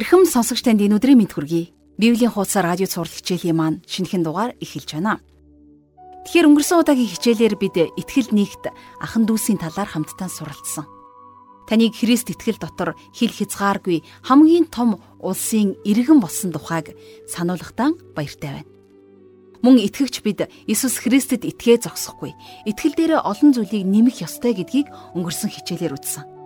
Эрхэм сонсогч танд энэ өдрийн мэд хүргэе. Библийн хуудас радио цаурал хичээлийн маань шинэхэн дугаар эхэлж байна. Тэгэхээр өнгөрсөн удаагийн хичээлээр бид итгэл нэгт ахан дүүсийн талаар хамтдаа суралцсан. Таныг Христ итгэл дотор хил хязгааргүй хамгийн том улсын иргэн болсон тухайг сануулгатай баяртай байна. Мөн итгэгч бид Иесус Христэд итгээ зогсохгүй. Итгэл дээрээ олон зүйлийг нэмэх ёстой гэдгийг өнгөрсөн хичээлээр үзсэн.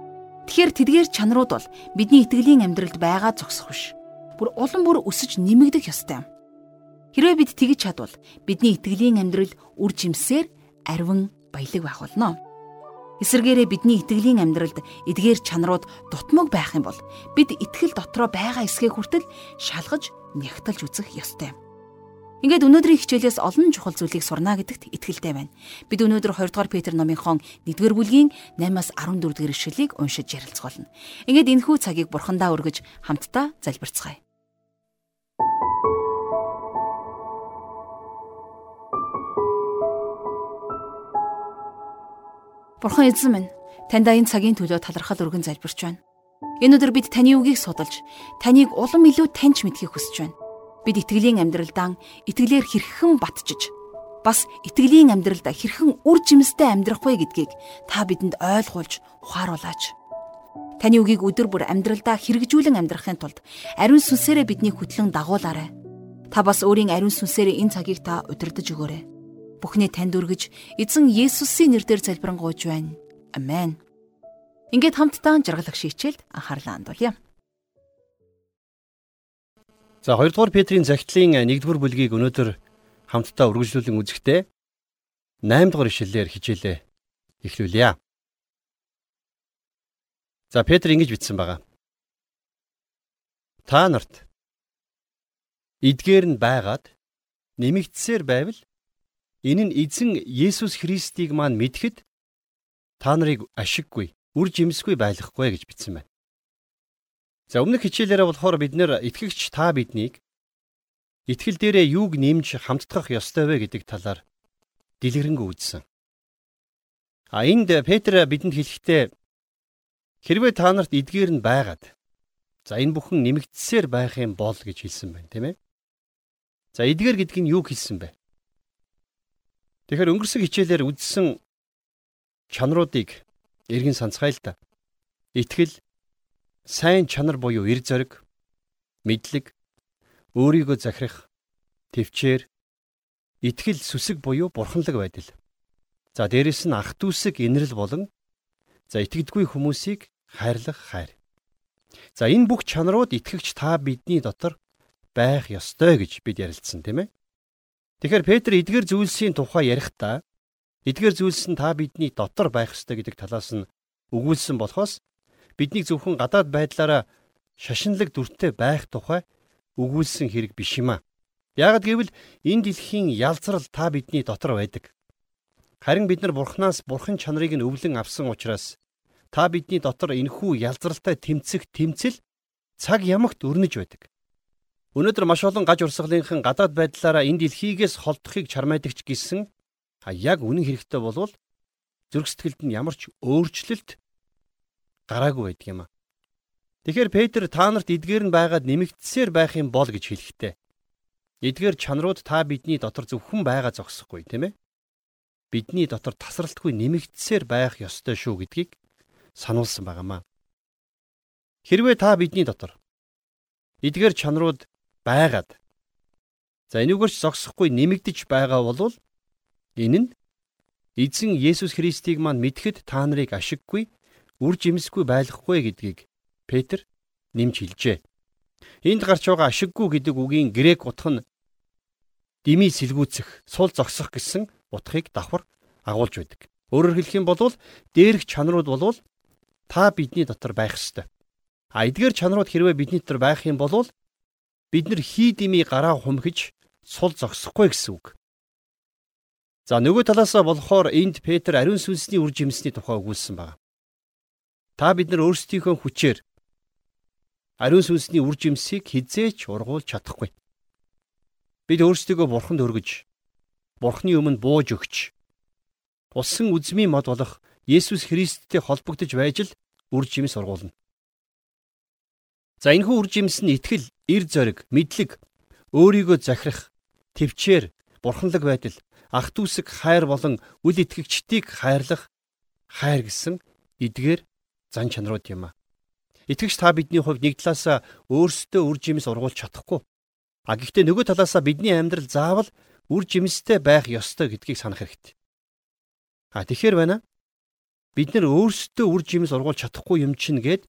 Тэгэхээр тэдгээр чанарууд бол бидний итгэлийн амьдралд байгаа зогсох биш. Бүр улам бүр өсөж нэмэгдэх ёстой юм. Хэрвээ бид тэгж чадвал бидний итгэлийн амьдрал үр жимсээр арвин баялаг байх болно. Эсвэргээрээ бидний итгэлийн амьдралд эдгээр чанарууд дутмаг байх юм бол бид итгэл дотроо байгаа эсгээ хүртэл шалгаж нягтлж үзэх ёстой юм. Ингээд өнөөдрийн хичээлээс олон чухал зүйлийг сурна гэдэгт итгэлтэй байна. Бид өнөөдөр 2 дугаар Петр номынхон 1-р бүлгийн 8-аас 14 дугаар ишлэлийг уншиж ярилцгаулна. Ингээд энэхүү цагийг бурхандаа өргөж хамтдаа залбирцгаая. Бурхан эзэн минь, таньда энэ цагийн төлөө талархал өргөн залбирч байна. Энэ өдөр бид таны үгийг судалж, таныг улам илүү таньж мэдхийг хүсэж байна бид итгэлийн амьдралдаа итгэлээр хэрхэн батжиж бас итгэлийн амьдралд хэрхэн үр жимстэй амьдрах вэ гэдгийг та бидэнд ойлгуулж ухааруулаач. Таны үгийг өдөр бүр амьдралдаа хэрэгжүүлэн амьдрахын тулд ариун сүнсээрээ биднийг хөтлөн дагуулаарай. Та бас өөрийн ариун сүнсээрээ энэ цагийг та удирдах өгөөрэй. Бүхний танд өргөж эзэн Есүсийн нэрээр залбирanгуйж байна. Амен. Ингээд хамтдаа жаргалах шийчээлд анхаарлаа хандуулъя. За 2 дугаар Петрийн захидлын 1-р бүлгийг өнөөдөр хамтдаа үргэлжлүүлэн үзэхдээ 8 дугаар ишлэлээр хичээлээ эхлүүлье. За Петр ингэж бичсэн байгаа. Та нарт эдгээр нь байгаад нэмэгдсээр байвал энэ нь эзэн Есүс Христийг маань мэдхэд та нарыг ашиггүй, үр жимсгүй байлгахгүй гэж бичсэн байна. За өмнөх хичээлээрээ болохоор бид нэр итгэгч та биднийг итгэл дээрээ юуг нэмж хамтдах ёстой вэ гэдэг талаар дэлгэрэнгүй үзсэн. А энд Петр бидэнд хэлэхдээ хэрвээ та нарт эдгээр нь байгаад за энэ бүхэн нэмэгдсээр байх юм бол гэж хэлсэн байна, тийм ээ. За эдгээр гэдэг нь юу хэлсэн бэ? Тэгэхээр өнгөрсөн хичээлээр үзсэн чанаруудыг эргэн санацгаая л да. Итгэл, сайн чанар буюу эр зориг, мэдлэг, өөрийгөө захирах, төвчээр, итгэл сүсэг буюу бурханлаг байдал. За дээрэс нь ах дүүсэг инрэл болон за итгэдэггүй хүмүүсийг хайрлах хайр. За энэ бүх чанарууд итгэгч та бидний дотор байх ёстой гэж бид ярилцсан тийм ээ. Тэгэхээр Петр эдгээр зүйлсийн тухай ярихдаа эдгээр зүйлс нь та бидний дотор байх ёстой гэдэг талаас нь өгүүлсэн болохоос биднийг зөвхөн гадаад байдлаараа шашинлаг дүртэй байх тухай өгүүлсэн хэрэг биш юм аа. Яагад гэвэл энэ дэлхийн ялцрал та бидний дотор байдаг. Харин бид нар Бурханаас Бурхан чанарыг нь өвлөн авсан учраас та бидний дотор энэхүү ялзралтай тэмцэх тэмцэл цаг ямагт өрнөж байдаг. Өнөөдөр маш олон гаж урсгалынхан гадаад байдлаараа энэ дэлхийгээс холдохыг чармайдагч гисэн а яг үнэн хэрэгтээ болвол зүрх сэтгэлд нь ямар ч өөрчлөлт гараагүй байдаг юм а. Тэгэхээр Петр та нарт эдгээр нь байгаад нэмэгдсээр байх юм бол гэж хэлэхдээ эдгээр чанарууд та бидний дотор зөвхөн байгаа зогсохгүй тийм ээ. Бидний дотор тасралтгүй нэмэгдсээр байх ёстой шүү гэдгийг сануулсан байгаамаа. Хэрвээ та бидний дотор эдгээр чанарууд байгаад за энүүгээрч зогсохгүй нэмэгдэж байгаа бол энэ нь эзэн Есүс Христийг мань мэдхэд та нарыг ашиггүй үр жимсгүй байлгахгүй гэдгийг Петр нэмж хэлжээ. Энд гарч байгаа ашиггүй гэдэг үгийн грек утга нь дими сэлгүүцэх, сул зогсох гэсэн утгыг давхар агуулж байдаг. Өөрөөр хэлэх юм бол дээрх чанарууд болвол та бидний дотор байх ёстой. А эдгээр чанарууд хэрвээ бидний дотор байх юм бол бид нар хий дими гараа хумхиж сул зогсохгүй гэсэн үг. За нөгөө талаасаа болохоор энд Петр ариун сүнсний үр жимсний тухай өгүүлсэн байна. Та бид нар өөрсдийнхөө хүчээр ариун сүнсний үр жимсийг хизээч ургуулж чадахгүй. Бид өөрсдийгөө бурханд өргөж, бурхны өмнө бууж өгч, усан үзмийн мод болох Есүс Христтэй холбогдож байж л үр жимс ургуулна. За энэхүү үр жимс нь итгэл, эр зориг, мэдлэг, өөрийгөө захирах, төвчээр, бурханлаг байдал, ах дүүсэг хайр болон үл итгэгчдийг хайрлах хайр гэсэн эдгээр зан чанарууд юм а. Итгэгч та бидний хувьд нэг талаасаа өөрсдөө үр жимс ургуулж чадахгүй. А гэхдээ нөгөө талаасаа бидний амьдрал заавал үр жимстэй байх ёстой гэдгийг санах хэрэгтэй. А тэгэхээр байна. Бид нар өөрсдөө үр жимс ургуулж чадахгүй юм чинь гээд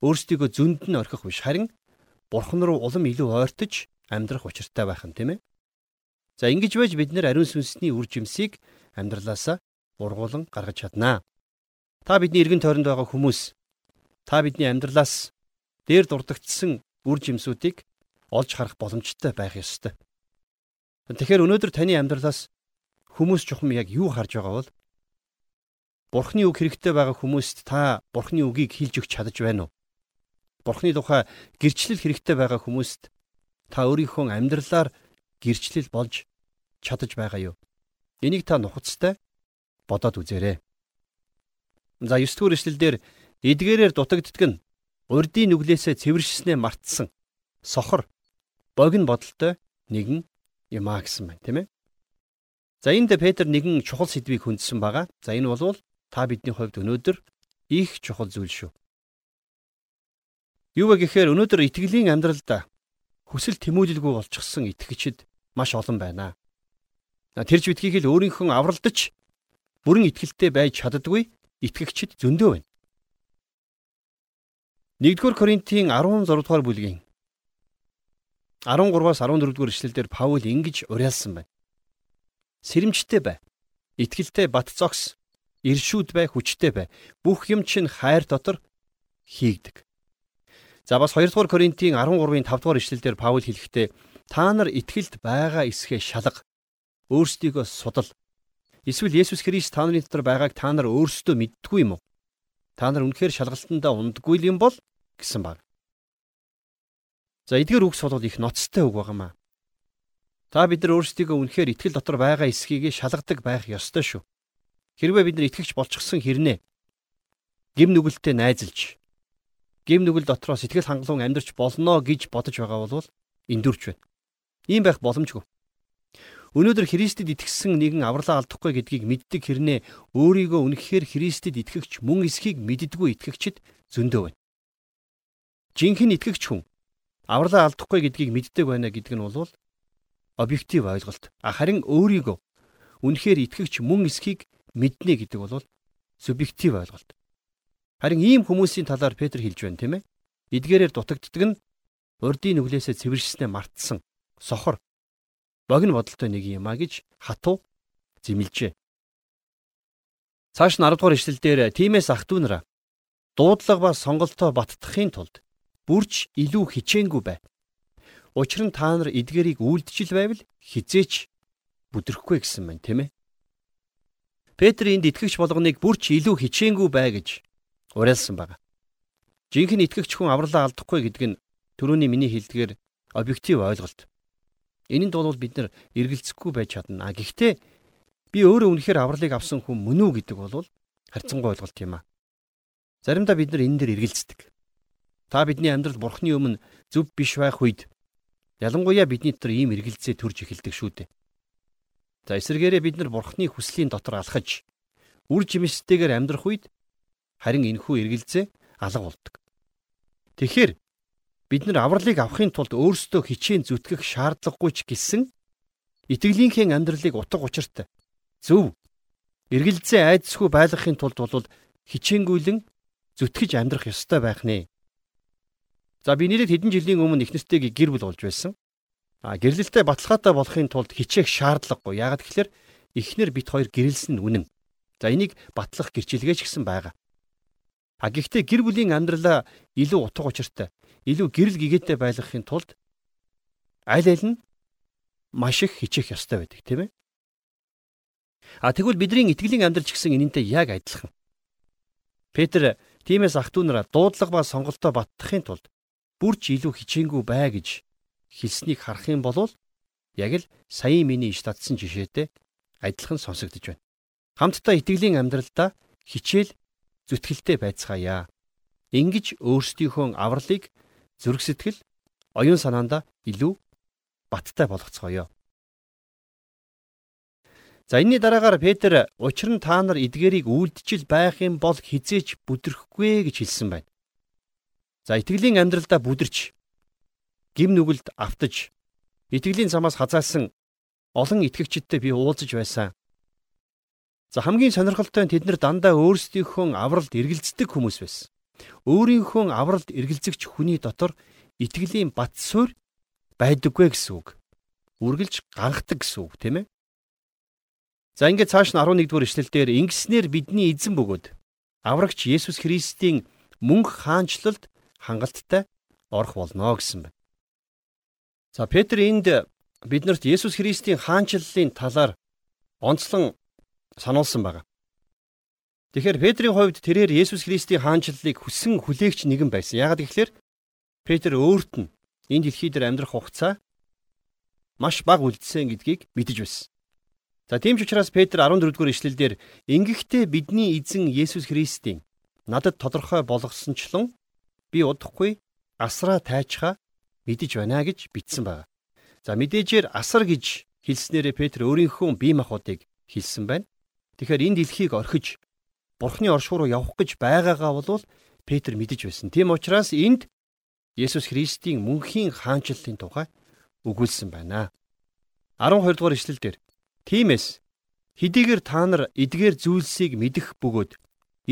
өөрсдийгөө зөнд нь орхих биш харин бурхан руу улам илүү ойртож амьдрах учиртай байх нь тийм ээ. За ингэж байж бид нэр ариун сүнсний үр жимсийг амьдралаасаа ургуулan гаргаж чаднаа. Та бидний эргэн тойронд байгаа хүмүүс та бидний амьдралаас дээр дурдгдсан үр жимсүүдийг олж харах боломжтой байх ёстой. Тэгэхээр өнөөдөр таны амьдралаас хүмүүс чухам яг юу харж байгаа бол Бурхны үг хэрэгтэй байгаа хүмүүст та Бурхны үгийг хэлж өгч чадаж байна уу? Бурхны тухай гэрчлэл хэрэгтэй байгаа хүмүүст та өөрийнхөө амьдралаар гэрчлэл болж чадаж байгаа юу? Энийг та нухацтай бодоод үзээрэй. За 9 дугаар эшлэлдэр эдгээрээр дутагддаг нь урдийн нүглээсээ цэвэршснээ мартсан сохор богино бодолтой нэгэн юм а гэсэн байна тийм ээ. За энд Петр нэгэн чухал сэдвийг хүндсэн байгаа. За энэ бол та бидний хувьд өнөөдөр их чухал зүйл шүү. Юу вэ гэхээр өнөөдөр итгэлийн амьдралда хүсэл тэмүүлэлгүй болчихсон итгэгчид маш олон байна. Тэрж битгийх л өөрийнхөө авралдаж бүрэн итгэлтэй байж чаддгүй итгэгчид зөндөө байна. 1-р Коринтын 16 дугаар бүлгийн 13-аас 14 дугаар ишлэлдэр Паул ингэж уриалсан байна. Сэрэмжтэй бай. Итгэлтэй бат зогс. Иршүүд бай, хүчтэй бай. Бүх юм чинь хайр дотор хийгдэг. За бас 2 дугаар Коринтын 13-ын 5 дугаар ишлэлдэр Паул хэлэхдээ та нар итгэлд байгаа эсхэ шалга өөрсдийгөө судал. Эсвэл Есүс Христ та нарын дотор байгааг та нар өөрсдөө мэддгүй юм уу? Та нар үнэхээр шалгалтандаа ундгүй юм бол гэсэн баг. За эдгээр үгс бол их ноцтой үг байгаамаа. Та бид нар өөрсдийгөө үнэхээр итгэл дотор байгаа эсхийг шалгадаг байх ёстой шүү. Хэрвээ бид нар итгэгч болчихсон хэрнээ гим нүгэлтэд найзалж гим нүгэл дотроо сэтгэл хангалуун амьдрч болно гэж бодож байгаа бол эндүрч байна. Ийм байх боломжгүй. Өнөөдөр Христэд итгэсэн нэгэн авралаа алдахгүй гэдгийг мэддэг хэрнээ өөрийгөө үнэхээр Христэд итгэгч мөн эсхийг мэддэггүй итгэгчид зөндөө байна. Жинхэнэ итгэгч хүн авралаа алдахгүй гэдгийг мэддэг байна гэдэг нь бол объектив ойлголт. Харин өөрийгөө үнэхээр итгэгч мөн эсхийг мэднэ гэдэг бол субъектив ойлголт. Харин ийм хүмүүсийн талаар Петр хэлж байна тийм ээ. Эдгээрээр дутагддаг нь урдийн нүглээсээ цэвэршснээ мартсан сохор богино бодолтой нэг юм а гэж хатуу зэмлжээ. Цааш нь 10 дугаар ишлэлдэр тиймээс ах トゥ нараа дуудлага ба сонголтоо баттахын тулд бүрч илүү хичээнгүй бай. Учир нь та нар эдгэрийг үйлдэл байвал хизээч бүдрэхгүй гэсэн байна тийм ээ. Петр энд итгэгч болгоныг бүрч илүү хичээнгүй бай гэж уриалсан байна. Жинхэнэ итгэгч хүн авралаа алдахгүй гэдэг нь түрүүний миний хэлдгээр объектив ойлголт. Энэнд бол бид нар эргэлзэхгүй байж чадна. А гэхдээ би өөрөө үнэхээр авралыг авсан хүн мөн үү гэдэг бол харьцангуй ойлголт юм а. Заримдаа бид нар энэ дээр эргэлздэг. Та бидний амьдрал бурхны өмнө зөв биш байх үед ялангуяа бидний дотор ийм эргэлзээ төрж эхэлдэг шүү дээ. За эсвэргээрээ бид нар бурхны хүслийн дотор алхаж үр жимстэйгээр амьдрах үед Харин энэхүү эргэлзээ алга болдог. Тэгэхээр бид нар авралыг авахын тулд өөрсдөө хичээн зүтгэх шаардлагагүй ч гэсэн итгэлийнхээ амьдралыг утга учиртай зөв эргэлзээ айдсгүй байлгахын тулд бол хичээнгүйлэн зүтгэж амьдрах ёстой байх нэ. За би нэрээд хэдэн жилийн өмнө их нэртэйг гэр бүл болж байсан. А гэрлэлтэй баталгаатай болохын тулд хичээх шаардлагагүй. Яагаад гэвэл эхнэр бит хоёр гэрэлсэн нь үнэн. За энийг батлах гэрчилгээч гэсэн байгаа. А гэхдээ гэр бүлийн амьдралаа илүү утга учиртай, илүү гэрэл гэгээтэй байлгахын тулд аль аль нь маш их хичээх ёстой байдаг тийм ээ. А тэгвэл бидний итгэлийн амьдрал ч гэсэн энэнтэй яг адилхан. Петр тиймээс ах トゥ нараа дуудлага ба сонголтоо баттахын тулд бүрч илүү хичээнгүй бай гэж хэлснийг харах юм бол яг л саяын миний иш татсан жишээтэй адилхан сонсогдож байна. Хамтдаа итгэлийн амьдралдаа хичээл зүтгэлтэй байцгаая. Ингиж өөрсдийнхөө авралыг зүрх сэтгэл, оюун санаандаа илүү баттай болгоцгоё. За энэний дараагаар Петр учир нь та нар эдгээрийг үйлдчил байх юм бол хизээч бүдрэхгүй гэж хэлсэн байна. За итгэлийн амьдралдаа бүдэрч гим нүгэлд автаж итгэлийн замаас хазаалсан олон итгэгчидтэй би уулзаж байсан. За хамгийн сонирхолтой нь тэд нар дандаа өөрсдийнхөө авралд эргэлздэг хүмүүс байсан. Өөрийнхөө авралд эргэлзэгч хүний дотор итгэлийн бат суурь байдаггүй гэсэн үг. Үргэлж ганхдаг гэсэн үг тийм ээ. За ингээд цааш нь 11 дугаар ишлэлдэр ингэснээр бидний эзэн бөгөөд аврагч Есүс Христийн мөнх хаанчлалд хангалттай орох болно гэсэн байна. За Петр энд биднэрт Есүс Христийн хаанчлалын талаар онцлон сануулсан байна. Тэгэхээр Петрийн хувьд тэрээр Есүс Христийн хаанчлалыг хүссэн хүлээгч нэгэн байсан. Яагаад гэвэл Петр өөрт нь энэ дэлхий дээр амьдрах хугацаа маш бага үлдсэн гэдгийг мэдэж байсан. За тийм ч учраас Петр 14 дугаар ишлэлдэр ингэхдээ бидний эзэн Есүс Христийн надад тодорхой болгосончлон би удахгүй асраа тайчхаа мэдэж байна гэж бичсэн байна. За мэдээжээр асар гэж хэлснээрээ Петр өөрийнхөө бие махбодыг хэлсэн байна. Тэгэхээр энэ дэлхийг орхиж Бурхны оршуу руу явах гэж байгаагаа бол Петр мэдэж байсан. Тийм учраас энд Есүс Христийн мөнхийн хаанчлалын тухай өгүүлсэн байна. 12 дугаар ишлэл дээр Тиймээс хэдийгээр та нар эдгээр зүйлсийг мэдэх бөгөөд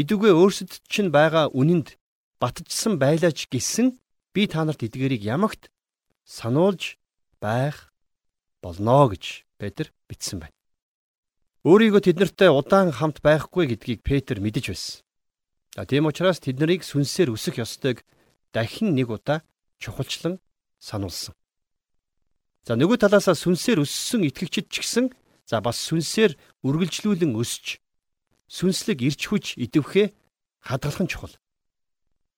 эдүгээ өөрсдөд чинь байгаа үнэнд батжсан байлаач гэсэн би та нарт эдгээрийг ямагт сануулж байх болно гэж Петр бичсэн байна. Өөрийгөө тэднэртэй удаан хамт байхгүй гэдгийг Петр мэдэж байсан. За тийм учраас тэднийг сүнсээр өсөх ёстойг дахин нэг удаа чухалчлан сануулсан. За нөгөө талаасаа сүнсээр өссөн итгэгчид ч гэсэн За бас сүнсээр үргэлжлүүлэн өсч сүнслэг ирч хүч идэвхээ хадгалах нь чухал.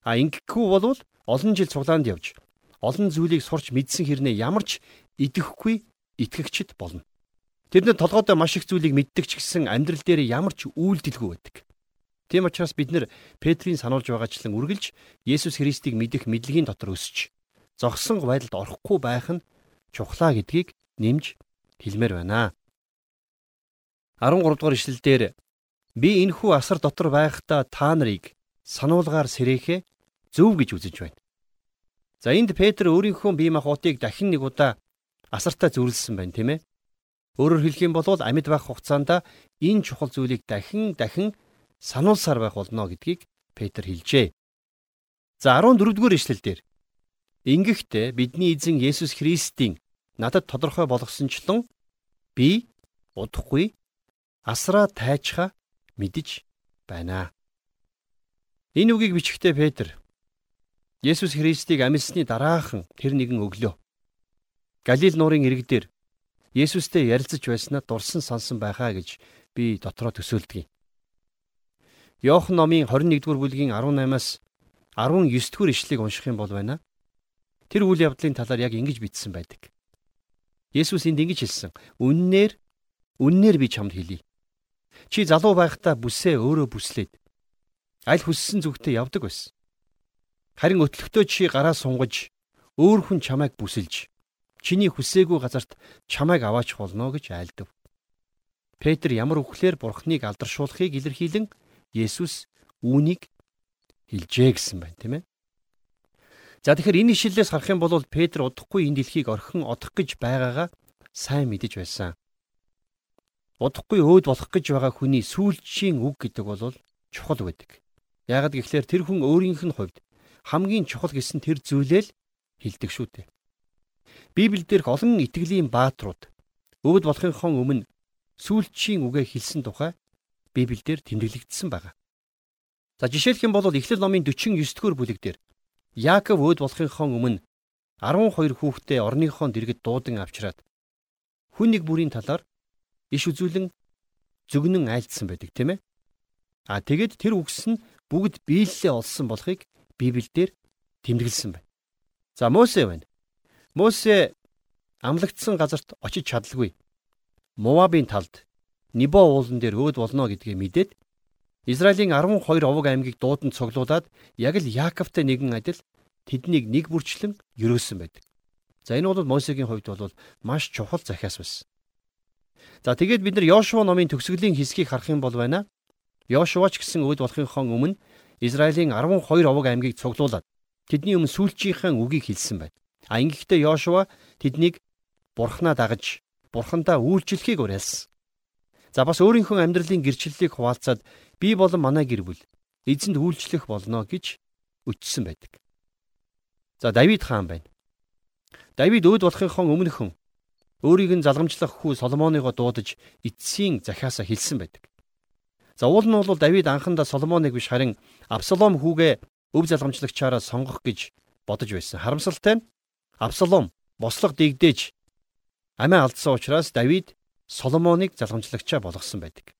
А ингэхгүй бол олон жил цуглаанд явж олон зүйлийг сурч мэдсэн хэрнээ ямар ч идэхгүй итгэгчд болно. Тэрнээ толгойдоо маш их зүйлийг мэддэг ч гэсэн амьдрал дээр ямар ч үйлдэлгүй байдаг. Тийм учраас бид нэр Петрийн сануулж байгаачлан үргэлж Есүс Христийг мэдэх мэдлэгийн дотор өсч зогсон байдалд орохгүй байх нь чухлаа гэдгийг нэмж хэлмээр байна. 13 дугаар ишлэлдэр би энэхүү асар дотор байхдаа та нарыг сануулгаар сэрэхэ зөв гэж үзэж байна. За энд Петр өөрийнхөө бие махбодыг дахин нэг удаа асартаа зүрлсэн байна, тийм ээ. Өөрөөр хэлэх юм бол амьд байх хугацаанд энэ чухал зүйлийг дахин дахин сануулсаар байх болно гэдгийг Петр хэлжээ. За 14 дугаар ишлэлдэр Ингэхдээ бидний эзэн Есүс Христийн надад тодорхой болгосончлон би удахгүй асраа тайчхаа мэдэж байна. Энэ үгийг бичгтээ Петр Есүс Христийг амьсны дараахан тэр нэгэн өглөө Галил нуурын ирэг дээр Есүстэй ярилцаж байснаа дурсан сонсон байхаа гэж би дотроо төсөөлдөг. Йохан номын 21-р бүлгийн 18-аас 19-р ишлэгийг унших юм бол байна. Тэр үйл явдлын талаар яг ингэж бичсэн байдаг. Есүс энд ингэж хэлсэн. Үннээр үннээр би чамд хэлье. Чи залуу байхдаа бүсээ өөрөө бүслээд аль хүссэн зүгтээ явдаг байсан. Харин өтлөгтөө чи гараа сунгаж өөр хүн чамайг бүсэлж чиний хүсээгүй газарт чамайг аваач болно гэж айлдав. Петр ямар үхлээр бурхныг алдаршуулахыг илэрхийлэн Есүс үүнийг хэлжээ гэсэн байна, тийм ээ. За тэгэхээр энэ ишлэлээс харах юм бол Петр удахгүй энэ дэлхийг орхин одох гэж байгаагаа сайн мэдэж байсан удахгүй өөд болох гэж байгаа хүний сүүлчийн үг гэдэг бол чухал байдаг. Яагад гэхлээр тэр хүн өөрийнх нь хувьд хамгийн чухал гэсэн тэр зүйлээ л хилдэг шүү дээ. Библиэлд дээрх олон итгэлийн бааtruуд өөд болохынхон өмнө сүүлчийн үгээ хэлсэн тухай Библиэлд тэмдэглэгдсэн байна. За жишээлх юм бол Эхлэл номын 49-р бүлэг дээр Яаков өөд болохынхон өмнө 12 хүүхдээ орныхоо дэргэд дуудан авчираад хүн нэг бүрийн талаар иш үзүүлэн зөгнөн айлдсан байдаг тийм ээ. А тэгэд тэр үгс нь бүгд биелэлээ олсон болохыг Библиэлд тэмдэглэсэн байна. За Мосе байна. Мосе амлагдсан газарт очиж чадалгүй. Мовабын талд Нибо уулан дээр өөд болно гэдгийг мэдээд Израилийн 12 овог аймгийг дуудан цуглуулад яг л Яаковтай нэгэн адил тэднийг нэг бүрчлэн өрөөсөн байдаг. За энэ бол Мосегийн хувьд бол маш чухал захиас байсан. За тэгээд бид нар Йошуа номын төгсгөлийн хэсгийг харах юм бол байна. Йошуа ч гэсэн өөд болохынхон өмнө Израилийн 12 овог аймгийг цуглуулад тэдний өмнө сүүлчийнхэн үгийг хэлсэн байна. А ингэхдээ Йошуа тэднийг бурхнаа дагаж бурхандаа үйлчлэхийг уриалсан. За бас өөрийнхөө амьдралын гэрчлэлийг хуваалцаад би болон манай гэр бүл эзэнд үйлчлэх болно гэж өчсөн байдаг. За Давид хаан байна. Давид өөд болохынхон өмнөхөн өөрийг нь залгамжлах хүү Соломоныгоо дуудаж эцсийн захиасаа хэлсэн байдаг. За уул нь бол Давид анхандаа Соломоныг биш харин Абсалом хүүгээ өв залгамжлагчаараа сонгох гэж бодож байсан. Харамсалтай нь Абсалом бослого дэгдээж амиа алдсан учраас Давид Соломоныг залгамжлагчаа болгосон байдаг.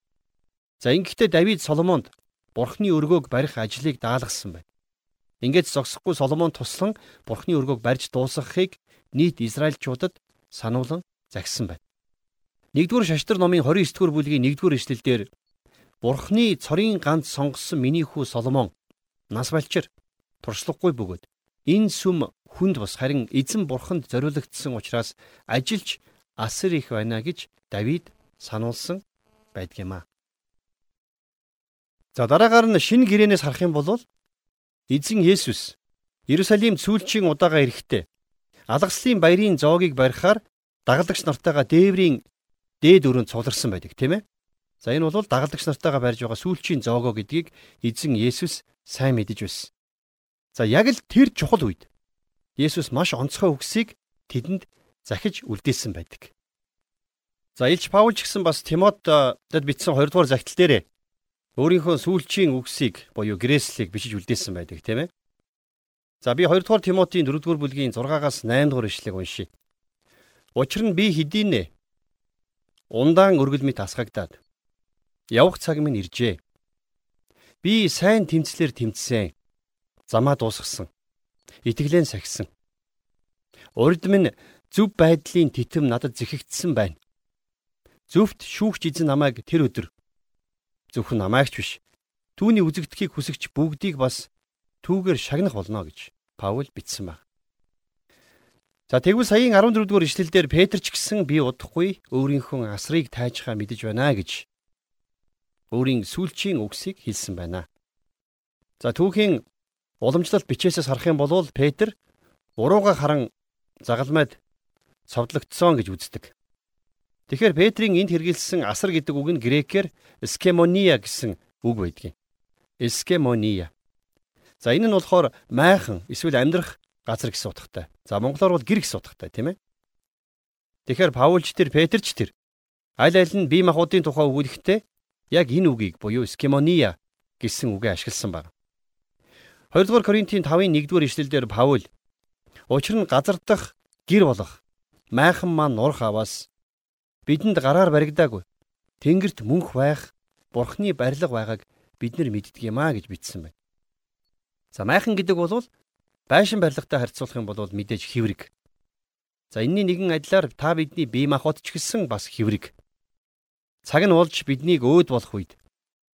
За ингэхдээ Давид Соломонд Бурхны өргөөг барих ажлыг даалгасан байна. Ингээд зогсохгүй Соломон туслан Бурхны өргөөг барьж дуусгахыг нийт Израильчуудад сануулan загсан байна. 1-р шаштар номын 29-р бүлгийн 1-р эшлэлдэр Бурхны цорын ганц сонгосон миний хүү Соломон нас балчир туршлагагүй бөгөөд энэ сүм хүнд бас харин эзэн бурханд зориулагдсан учраас ажилч асар их байна гэж Давид сануулсан байдгиймаа. За дараагаар нь шинэ гэрээнээс харах юм бол эзэн Есүс Иерусалим сүүлчийн удаага эрэхтээ алгаслын баярын зоогийг барихаар дагалдагч нартайгаа дээврийн дээд өрөөнд цугларсан байдаг тийм ээ. За энэ бол дагалдагч нартайгаа барьж байгаа сүүлчийн зоогоо гэдгийг эзэн Есүс сайн мэдэж байсан. За яг л тэр чухал үед Есүс маш онцгой үгсийг тэдэнд захиж үлдээсэн байдаг. За Илч Паул ч гэсэн бас Тимотед бичсэн 2 дугаар загтал дээрээ өөрийнхөө сүүлчийн үгсийг буюу грэслийг бичиж үлдээсэн байдаг тийм ээ. За би 2 дугаар Тимотийн 4 дугаар бүлгийн 6-аас 8 дугаар ишлэгийг уншийе. Учир нь би хэдийнэ ундаан өргөл мэт асгагдаад явах цаг минь иржээ. Би сайн тэмцлэр тэмцсэн. Замаа дуусгасан. Итгэлэн сахисан. Урд минь зөв байдлын титэм надад зэхэгдсэн байна. Зөвхт шүүгч эзэн намайг тэр өдөр зөвхөн намайгч биш. Түүний үзэгдэхийг хүсэгч бүгдийг бас түүгээр шагнах болно гэж Паул бичсэн байна. За тэгвэл саяын 14 дугаар ишлэлдэр Петр ч гэсэн би удахгүй өөрийнхөө асрыг тайжхаа мэдэж байна гэж өөрийн сүүлчийн үгсийг хэлсэн байна. За түүхийн уламжлалт бичээсээс харах юм бол Петр урууга харан загалмайд цовдлогдсон гэж үздэг. Тэгэхээр Петрийн энд хэрэгэлсэн асар гэдэг үг нь грекээр скемония гэсэн үг байдгийг. Скемония. За энэ нь болохоор майхан эсвэл амьдрах газар гэсэн утгатай. За монголоор бол гэр гэсэн утгатай тийм ээ. Тэгэхээр Паулч тэр Петрч тэр аль аль нь бие махбодын тухай өгүүлэхдээ яг энэ үгийг буюу скемония гэсэн үгээ ашигласан байна. 2 дугаар Коринтын 5-ын 1-р ишлэлдэр Паул учир нь газар дах гэр болох майхан маань нурх аваас бидэнд гараар баригдаагүй тэнгэрт мөнх байх бурхны барилга байгааг бид нар мэддэг юм а гэж бичсэн байна. За майхан гэдэг бол байшин барилгатай харьцуулах юм бол мэдээж хэврэг. За энэний нэгэн адилаар та бидний бие махбод ч гэсэн бас хэврэг. Цаг нь уулж биднийг өөд болох үед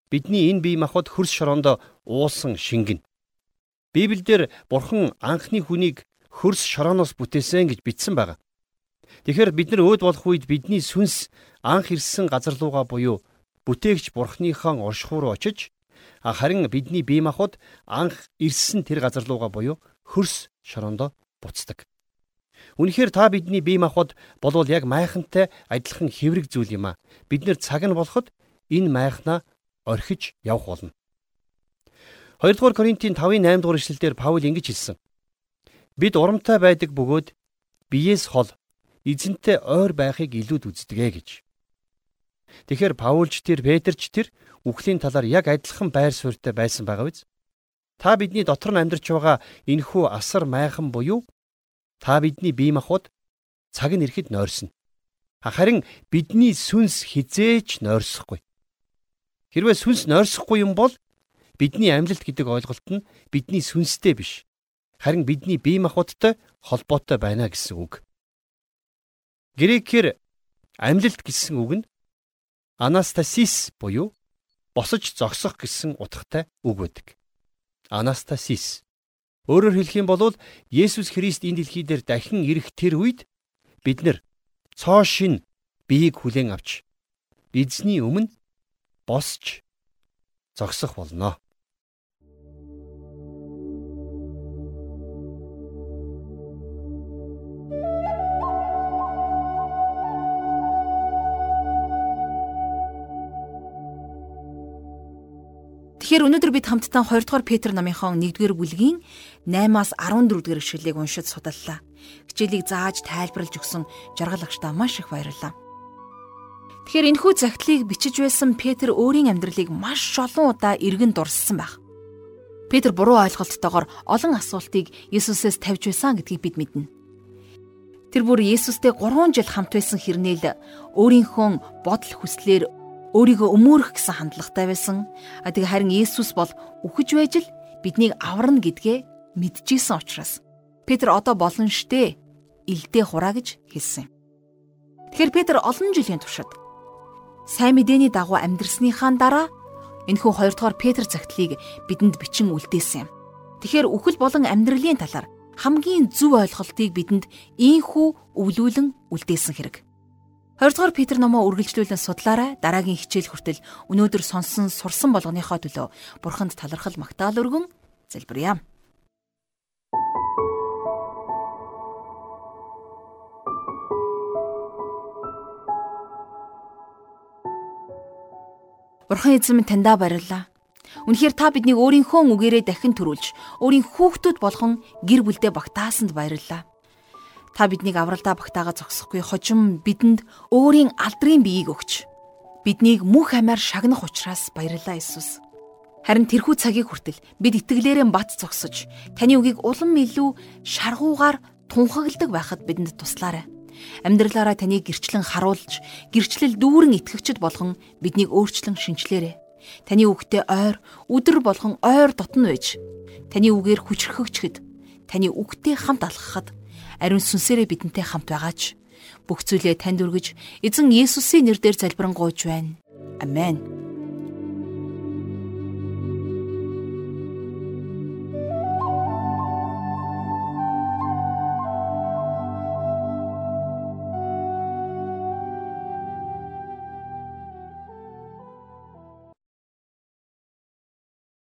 бидний энэ бие махбод хөрс шороонд уусан шингэн. Библиэлд бурхан анхны хүнийг хөрс шорооноос бүтээсэн гэж бичсэн байна. Тэгэхээр бид нар өөд болох үед бидний сүнс анх ирсэн газар руугаа буюу бүтээгч бурхныхаа оршихуй руу очиж харин бидний бие махбод анх ирсэн тэр газар руугаа буюу хөрс шорондоо буцдаг. Үнэхээр та бидний бие махбод болвол яг майхантай адилхан хэврэг зүйл юм а. Бид нэр цаг нь болоход энэ майхнаа орхиж явах болно. 2 дугаар Коринтын 5-ын 8 дугаар ишлэлдэр Паул ингэж хэлсэн. Бид урамтай байдаг бөгөөд биеэс хол эзэнтэй ойр байхыг илүүд үздэгэ гэж. Тэгэхээр Паулч тэр Петрч тэр үхлийн талаар яг адилхан байр суурьтай байсан байгаа биз? Та бидний дотор нь амьдарч байгаа энэхүү асар майхан буюу та бидний бие махбод цаг нь ирэхэд нойрсон. Харин бидний сүнс хизээч нойрсохгүй. Хэрвээ сүнс нойрсохгүй юм бол бидний амьлалт гэдэг ойлголт нь бидний сүнстэй биш. Харин бидний бие махбодтой холбоотой байна гэсэн үг. Грекээр амьлалт гэсэн үг нь анастасис буюу босож зогсох гэсэн утгатай үг байдаг. Анастасис. Өөрөөр хэлэх юм бол Есүс Христ энэ дэлхий дээр дахин ирэх тэр үед бид нар цоо шин биеийг хүлээн авч эзний өмнө босч зогсох болно. Тэгэхээр өнөөдөр бид хамтдаа 2 дугаар Петр номынхон 1-р бүлгийн 8-аас 14-р ишлэлийг уншиж судаллаа. Хичээлийг зааж тайлбарлаж өгсөн жаргал агштаа маш их баярлалаа. Тэгэхээр энэхүү загтлыг бичиж байсан Петр өөрийн амьдралыг маш олон удаа эргэн дурссан байх. Петр буруу ойлголттойгоор олон асуултыг Есүсээс тавьж байсан гэдгийг бид мэднэ. Тэр бүр Есүстэй 3 жил хамт байсан хэрнээл өөрийнхөө бодол хүслээр өөрийгөө өмөөрөх гэсэн хандлагатай байсан. А тэгээ харин Есүс бол үхэж байж л биднийг аварна гэдгээ мэдчихсэн учраас Петр одоо болно штэ илдээ хураа гэж хэлсэн. Тэгэхээр Петр олон жилийн туршид сайн мэдээний дагуу амьдрсныхаа дараа энэхүү хоёрдугаар Петр цагтлыг бидэнд бичин үлдээсэн юм. Тэгэхээр үхэл болон амьдралын талаар хамгийн зөв ойлголтыг бидэнд ийхүү өвлүүлэн үлдээсэн хэрэг. 20 дугаар Петр номоо үргэлжлүүлэн судлаарай. Дараагийн хичээл хүртэл өнөөдөр сонсон сурсан болгоныхоо төлөө Бурханд талархал магтаал өргөн залбирая. Бурхан эзэн минь таньдаа баярлалаа. Үнэхээр та биднийг өөрийнхөө үгээрээ дахин төрүүлж, өөрийн хүүхдүүд болгон гэр бүлдээ багтаасанд баярлалаа. Та биднийг авралдаа багтаага зогсохгүй хожим бидэнд өөрийн алдрын биеийг өгч биднийг мөнх амиар шагнах учраас баярлалаа Иесус. Харин тэрхүү цагийг хүртэл бид итгэлээрээ бат зогсож таны үгийг улам илүү шаргуугаар тунхагладаг байхад бидэнд туслаарай. Амьдралаараа таныг гэрчлэн харуулж, гэрчлэл дүүрэн итгэгчд болгон биднийг өөрчлөн шинчлээрэй. Таны үгтэй ойр, өдөр болгон ойр дотн байж, таны үгээр хүчрхэгчхэд, таны үгтэй хамт алхахад ариун сүнсээрээ бидэнтэй хамт байгаач. Бүх зүйлээ танд өргөж, эзэн Есүсийн нэрээр залбирanгуйж байна. Амен.